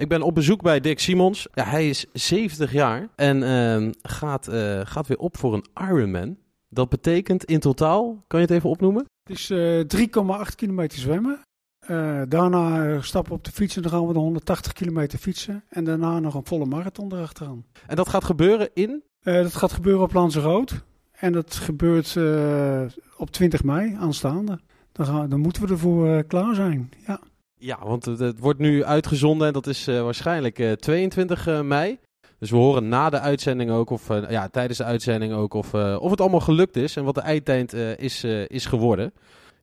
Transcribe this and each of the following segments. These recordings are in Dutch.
Ik ben op bezoek bij Dick Simons. Ja, hij is 70 jaar en ehm, gaat, eh, gaat weer op voor een Ironman. Dat betekent in totaal, kan je het even opnoemen? Het is eh 3,8 kilometer zwemmen. Eh, daarna eh, stappen we op de fiets en dan gaan we de 180 kilometer fietsen. En daarna nog een volle marathon erachteraan. En dat gaat gebeuren in? Eh, dat gaat gebeuren op Lanzarote. En dat gebeurt eh, op 20 mei aanstaande. Dan, gaan, dan moeten we ervoor eh, klaar zijn. Ja. Ja, want het, wordt nu uitgezonden en dat is eh, waarschijnlijk eh, 22 eh, mei. Dus we horen na de uitzending ook, of eh, ja, tijdens de uitzending ook, of, eh, of het allemaal gelukt is en wat de eindtijd eh, is, eh, is geworden.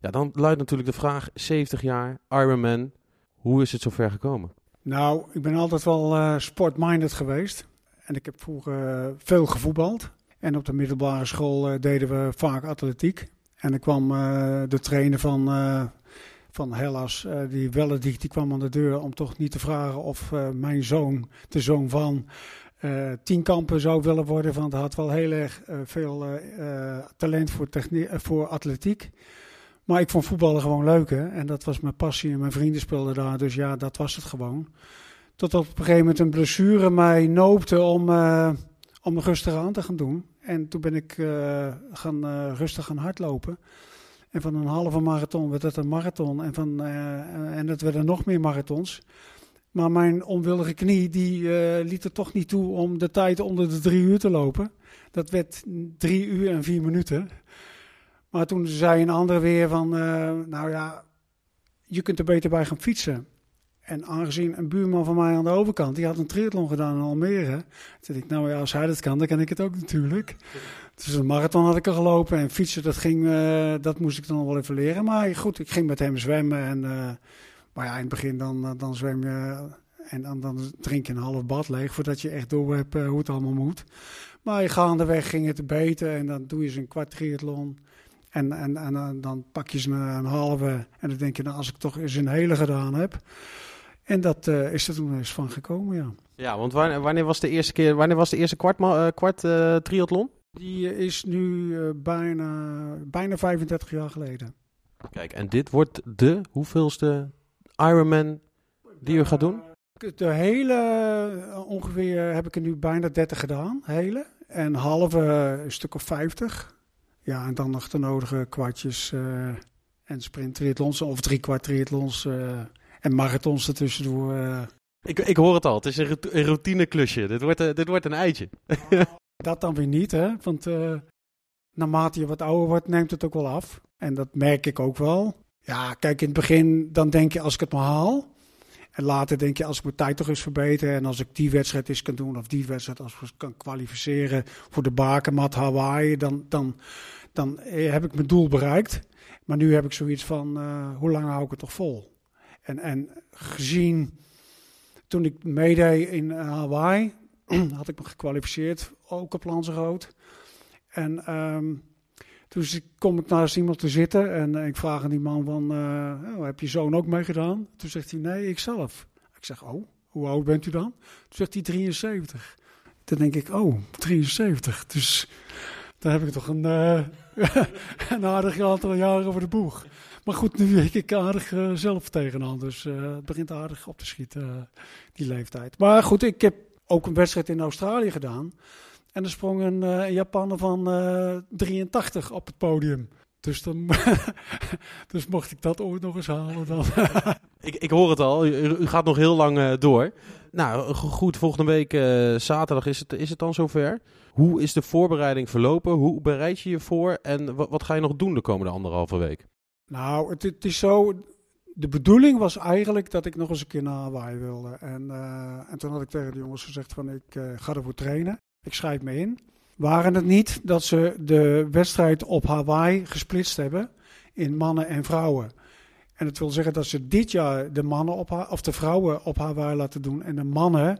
Ja, dan luidt natuurlijk de vraag, 70 jaar, Ironman, hoe is het zover gekomen? Nou, ik ben altijd wel eh sportminded geweest. En ik heb vroeger eh, veel gevoetbald. En op de middelbare school eh, deden we vaak atletiek. En er kwam eh, de trainer van, eh, van Hellas, eh, die Wellendiek, die kwam aan de deur om toch niet te vragen of eh, mijn zoon, de zoon van, eh tienkampen zou willen worden. Want hij had wel heel erg veel talent voor, voor atletiek. Maar ik vond voetballen gewoon leuk, hè. En dat was mijn passie en mijn vrienden speelden daar. Dus ja, dat was het gewoon. Tot op een gegeven moment een blessure mij noopte om, om rustig aan te gaan doen. En toen ben ik gaan, rustig gaan hardlopen. En van een halve marathon werd het een marathon. En, van, eh, en het werden nog meer marathons. Maar mijn onwillige knie die, eh, liet er toch niet toe om de tijd onder de drie uur te lopen. Dat werd drie uur en vier minuten. Maar toen zei een ander weer van, eh, nou ja, je kunt er beter bij gaan fietsen. En aangezien een buurman van mij aan de overkant, die had een triathlon gedaan in Almere. Toen dacht ik, nou ja, als hij dat kan, dan kan ik het ook natuurlijk. Dus een marathon had ik al gelopen en fietsen, dat, ging, eh, dat moest ik dan wel even leren. Maar goed, ik ging met hem zwemmen. En, eh, maar ja, in het begin dan, eh, dan zwem je en dan, dan drink je een half bad leeg voordat je echt door hebt hoe het allemaal moet. Maar gaandeweg ging het beter en dan doe je eens een kwart triathlon. En, en, en dan pak je ze een, een halve en dan denk je, nou, als ik toch eens een hele gedaan heb. En dat eh, is er toen eens van gekomen, ja. Ja, want wanneer, wanneer was de eerste keer, wanneer was de eerste kwart, eh, kwart eh, triathlon? Die is nu bijna, bijna 35 jaar geleden. Kijk, en dit wordt de hoeveelste Ironman die u gaat doen? De hele, ongeveer heb ik er nu bijna 30 gedaan, hele. En halve een stuk of 50. Ja, en dan nog de nodige kwartjes en sprint triathlons of drie kwart triathlons en marathons ertussendoor. eh. Ik, ik hoor het al, het is een rout- een routineklusje. Dit wordt, eh, dit wordt een eitje. Dat dan weer niet, hè? Want eh, naarmate je wat ouder wordt, neemt het ook wel af. En dat merk ik ook wel. Ja, kijk, in het begin dan denk je als ik het maar haal. En later denk je als ik mijn tijd toch eens verbeter. En als ik die wedstrijd eens kan doen, of die wedstrijd als ik kan kwalificeren voor de bakermat Hawaii, dan, dan, dan heb ik mijn doel bereikt. Maar nu heb ik zoiets van, hoe lang hou ik het toch vol? En, en gezien toen ik meedeed in eh, Hawaii, had ik me gekwalificeerd, ook op Lanzarote. En ehm, toen kom ik naast iemand te zitten en eh, ik vraag aan die man van, eh, oh, heb je zoon ook meegedaan? Toen zegt hij, nee, ik zelf. Ik zeg, oh, hoe oud bent u dan? Toen zegt hij 73. Toen denk ik, oh, 73. Dus daar heb ik toch een, eh, een aardig aantal jaren over de boeg. Maar goed, nu weet ik aardig eh, zelf tegenaan. Dus eh, het begint aardig op te schieten, die leeftijd. Maar goed, ik heb ook een wedstrijd in Australië gedaan. En er sprong een Japaner van eh 83 op het podium. Dus, dan, dus mocht ik dat ooit nog eens halen dan. Ik, ik hoor het al, u, u gaat nog heel lang door. Nou, go- goed, volgende week eh, zaterdag is het, is het dan zover. Hoe is de voorbereiding verlopen? Hoe bereid je je voor? En wat, ga je nog doen de komende anderhalve week? Nou, het, het is zo. De bedoeling was eigenlijk dat ik nog eens een keer naar Hawaii wilde. En, eh, en toen had ik tegen de jongens gezegd van ik eh, ga ervoor trainen. Ik schrijf me in. Waren het niet dat ze de wedstrijd op Hawaii gesplitst hebben in mannen en vrouwen. En dat wil zeggen dat ze dit jaar de mannen op Ha- of de vrouwen op Hawaii laten doen en de mannen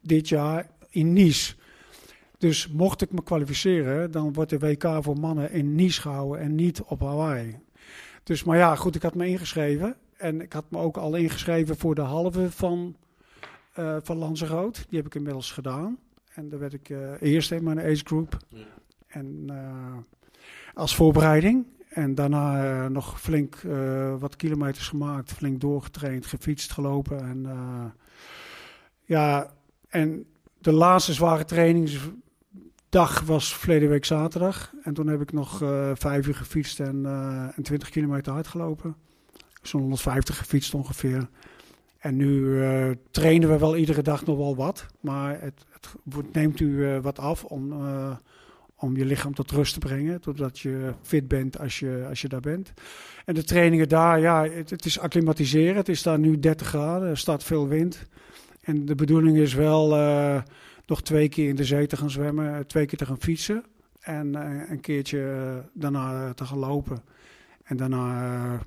dit jaar in Nice. Dus mocht ik me kwalificeren, dan wordt de WK voor mannen in Nice gehouden en niet op Hawaii. Dus, maar ja, goed, ik had me ingeschreven. En ik had me ook al ingeschreven voor de halve van, eh van Lanzarote. Die heb ik inmiddels gedaan. En daar werd ik eh eerst in mijn age group. En eh, als voorbereiding. En daarna eh, nog flink eh, wat kilometers gemaakt. Flink doorgetraind, gefietst, gelopen. En, eh, Ja, en de laatste zware trainingsdag was verleden week zaterdag. En toen heb ik nog vijf uur gefietst en, en 20 kilometer uitgelopen. Zo'n 150 gefietst ongeveer. En nu trainen we wel iedere dag nog wel wat. Maar het, het neemt u wat af om, om je lichaam tot rust te brengen. Totdat je fit bent als je, als je daar bent. En de trainingen daar, ja, het, het is acclimatiseren. Het is daar nu 30 graden, er staat veel wind. En de bedoeling is wel uh, nog twee keer in de zee te gaan zwemmen, twee keer te gaan fietsen. En uh, een keertje uh, daarna te gaan lopen. En daarna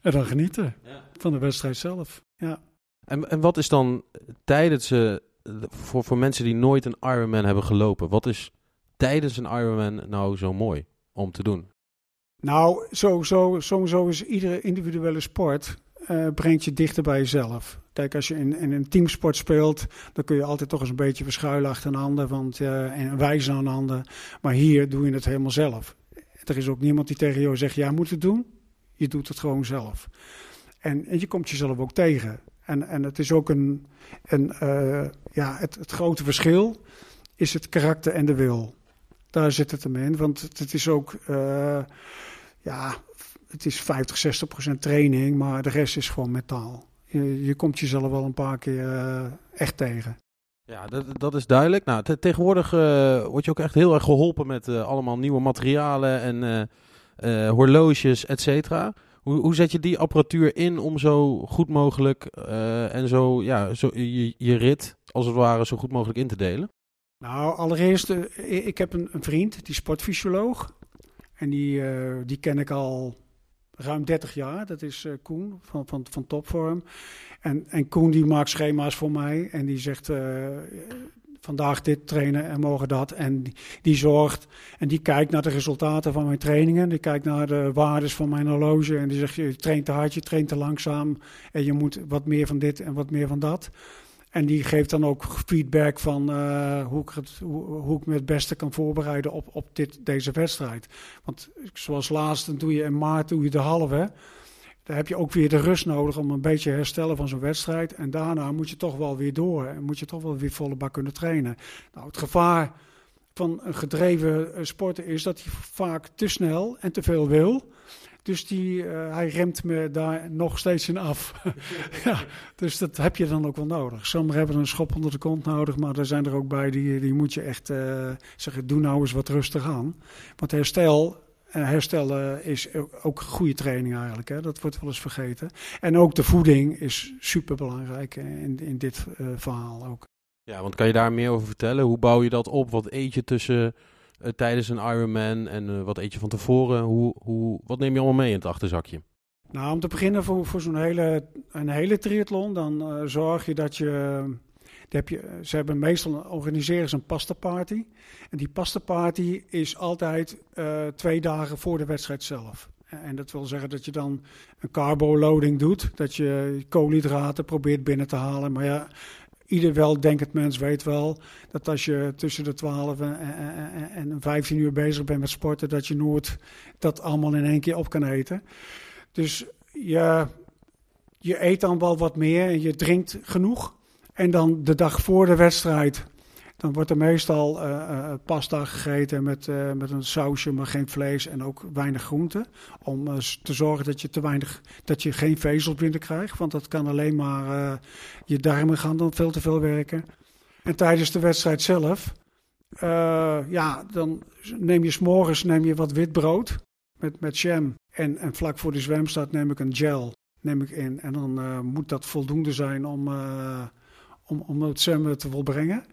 en dan genieten ja. van de wedstrijd zelf. Ja. En, en wat is dan tijdens, voor, voor mensen die nooit een Ironman hebben gelopen, wat is tijdens een Ironman nou zo mooi om te doen? Nou, sowieso, is iedere individuele sport uh, brengt je dichter bij jezelf. Kijk, als je in, een teamsport speelt, dan kun je altijd toch eens een beetje verschuilen achter een ander want, uh, en wijzen aan een ander. Maar hier doe je het helemaal zelf. Er is ook niemand die tegen jou zegt, jij moet het doen. Je doet het gewoon zelf. En, en je komt jezelf ook tegen. En, en het is ook een, een uh, ja, het grote verschil is het karakter en de wil. Daar zit het hem in, want het, is ook, uh, ja, het is 50, 60 procent training, maar de rest is gewoon metaal. Je, je komt jezelf wel een paar keer uh, echt tegen. Ja, dat, dat is duidelijk. Nou, te, tegenwoordig uh, word je ook echt heel erg geholpen met allemaal nieuwe materialen en horloges, et cetera. Hoe, hoe zet je die apparatuur in om zo goed mogelijk en zo, ja, zo je, je rit als het ware zo goed mogelijk in te delen? Nou, allereerst, ik heb een, een vriend, die sportfysioloog. En die, die ken ik al ruim 30 jaar. Dat is uh, Koen van, van, van Topvorm. En, en Koen die maakt schema's voor mij en die zegt vandaag dit trainen en morgen dat. En die, die, zorgt en die kijkt naar de resultaten van mijn trainingen. Die kijkt naar de waardes van mijn horloge en die zegt je traint te hard, je traint te langzaam en je moet wat meer van dit en wat meer van dat. En die geeft dan ook feedback van uh, hoe, ik het, hoe, ik me het beste kan voorbereiden op, op dit, deze wedstrijd. Want zoals laatst, dan doe je in maart doe je de halve. Dan heb je ook weer de rust nodig om een beetje herstellen van zo'n wedstrijd. En daarna moet je toch wel weer door. En moet je toch wel weer volle bak kunnen trainen. Nou, het gevaar van een gedreven eh, sporter is dat hij vaak te snel en te veel wil. Dus die, uh, hij remt me daar nog steeds in af. ja, dus dat heb je dan ook wel nodig. Sommigen hebben een schop onder de kont nodig, maar er zijn er ook bij die, die moet je echt uh, zeggen, doe nou eens wat rustig aan. Want herstel, uh, herstellen is ook goede training eigenlijk, hè? dat wordt wel eens vergeten. En ook de voeding is super belangrijk in, in dit verhaal ook. Ja, want kan je daar meer over vertellen? Hoe bouw je dat op? Wat eet je tussen tijdens een Ironman en uh, wat eet je van tevoren? Hoe, hoe, wat neem je allemaal mee in het achterzakje? Nou, om te beginnen voor, voor zo'n hele, een hele triathlon, dan uh, zorg je dat je, heb je... Ze hebben meestal, organiseren ze een pasta party. En die pasta party is altijd twee dagen voor de wedstrijd zelf. En dat wil zeggen dat je dan een carbo-loading doet. Dat je koolhydraten probeert binnen te halen. Maar ja, ieder weldenkend mens weet wel dat als je tussen de 12 en, en, en 15 uur bezig bent met sporten, dat je nooit dat allemaal in één keer op kan eten. Dus je, je eet dan wel wat meer en je drinkt genoeg. En dan de dag voor de wedstrijd dan wordt er meestal uh, pasta gegeten met, uh, met een sausje, maar geen vlees en ook weinig groente. Om te zorgen dat je, te weinig, dat je geen vezels binnenkrijgt. Want dat kan alleen maar je darmen gaan dan veel te veel werken. En tijdens de wedstrijd zelf, ja, dan neem je s'morgens neem je wat wit brood met, met jam. En, en vlak voor de zwemstart neem ik een gel neem ik in. En dan moet dat voldoende zijn om, om, om het zwemmen te volbrengen.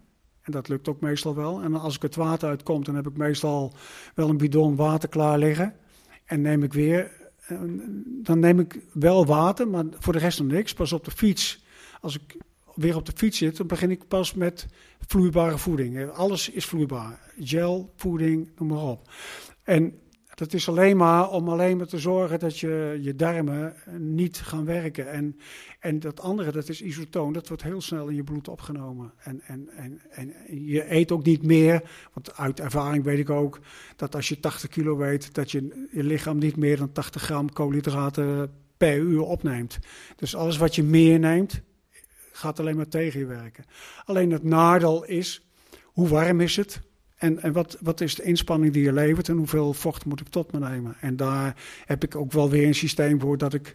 En dat lukt ook meestal wel. En als ik het water uitkom, dan heb ik meestal wel een bidon water klaar liggen. En neem ik weer, eh, dan neem ik wel water, maar voor de rest nog niks. Pas op de fiets, als ik weer op de fiets zit, dan begin ik pas met vloeibare voeding. Alles is vloeibaar. Gel, voeding, noem maar op. En dat is alleen maar om alleen maar te zorgen dat je, je darmen niet gaan werken. En, en dat andere, dat is isotoon, dat wordt heel snel in je bloed opgenomen. En, en, en, en je eet ook niet meer, want uit ervaring weet ik ook dat als je 80 kilo weegt, dat je, je lichaam niet meer dan 80 gram koolhydraten per uur opneemt. Dus alles wat je meer neemt, gaat alleen maar tegen je werken. Alleen het nadeel is, hoe warm is het? En, en wat, wat is de inspanning die je levert en hoeveel vocht moet ik tot me nemen? En daar heb ik ook wel weer een systeem voor dat ik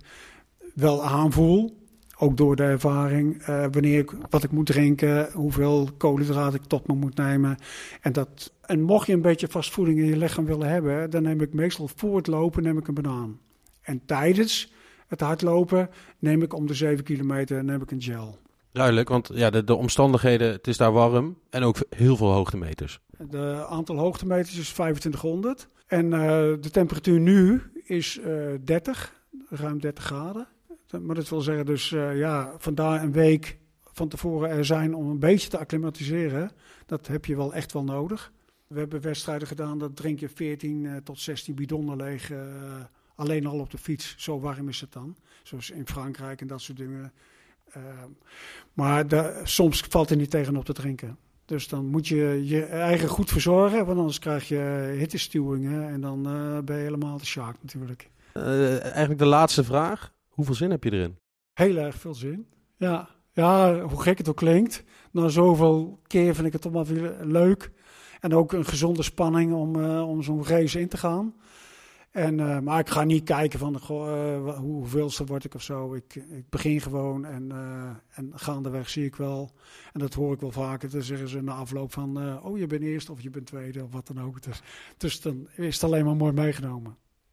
wel aanvoel, ook door de ervaring, uh, wanneer ik, wat ik moet drinken, hoeveel koolhydraten ik tot me moet nemen. En, dat, en mocht je een beetje vastvoeding in je lichaam willen hebben, dan neem ik meestal voor het lopen neem ik een banaan. En tijdens het hardlopen neem ik om de 7 kilometer neem ik een gel. Duidelijk, want ja, de, de omstandigheden, het is daar warm en ook heel veel hoogtemeters. De aantal hoogtemeters is 2500 en uh, de temperatuur nu is uh, 30, ruim 30 graden. Maar dat wil zeggen dus, uh, ja, vandaar een week van tevoren er zijn om een beetje te acclimatiseren. Dat heb je wel echt wel nodig. We hebben wedstrijden gedaan, dat drink je 14 uh, tot 16 bidonnen leeg, alleen al op de fiets. Zo warm is het dan. Zoals in Frankrijk en dat soort dingen. Maar de, soms valt er niet tegen op te drinken. Dus dan moet je je eigen goed verzorgen, want anders krijg je hittestuwingen en dan ben je helemaal de shark natuurlijk. eigenlijk de laatste vraag. Hoeveel zin heb je erin? Heel erg veel zin. Ja, ja hoe gek het ook klinkt. Na zoveel keer vind ik het toch wel weer leuk. En ook een gezonde spanning om, uh, om zo'n race in te gaan. En, uh, maar ik ga niet kijken van uh, hoeveelste word ik of zo. Ik, ik begin gewoon en, uh, en gaandeweg zie ik wel. En dat hoor ik wel vaker. Dan zeggen ze na afloop van oh je bent eerst of je bent tweede of wat dan ook. Dus, dus dan is het alleen maar mooi meegenomen.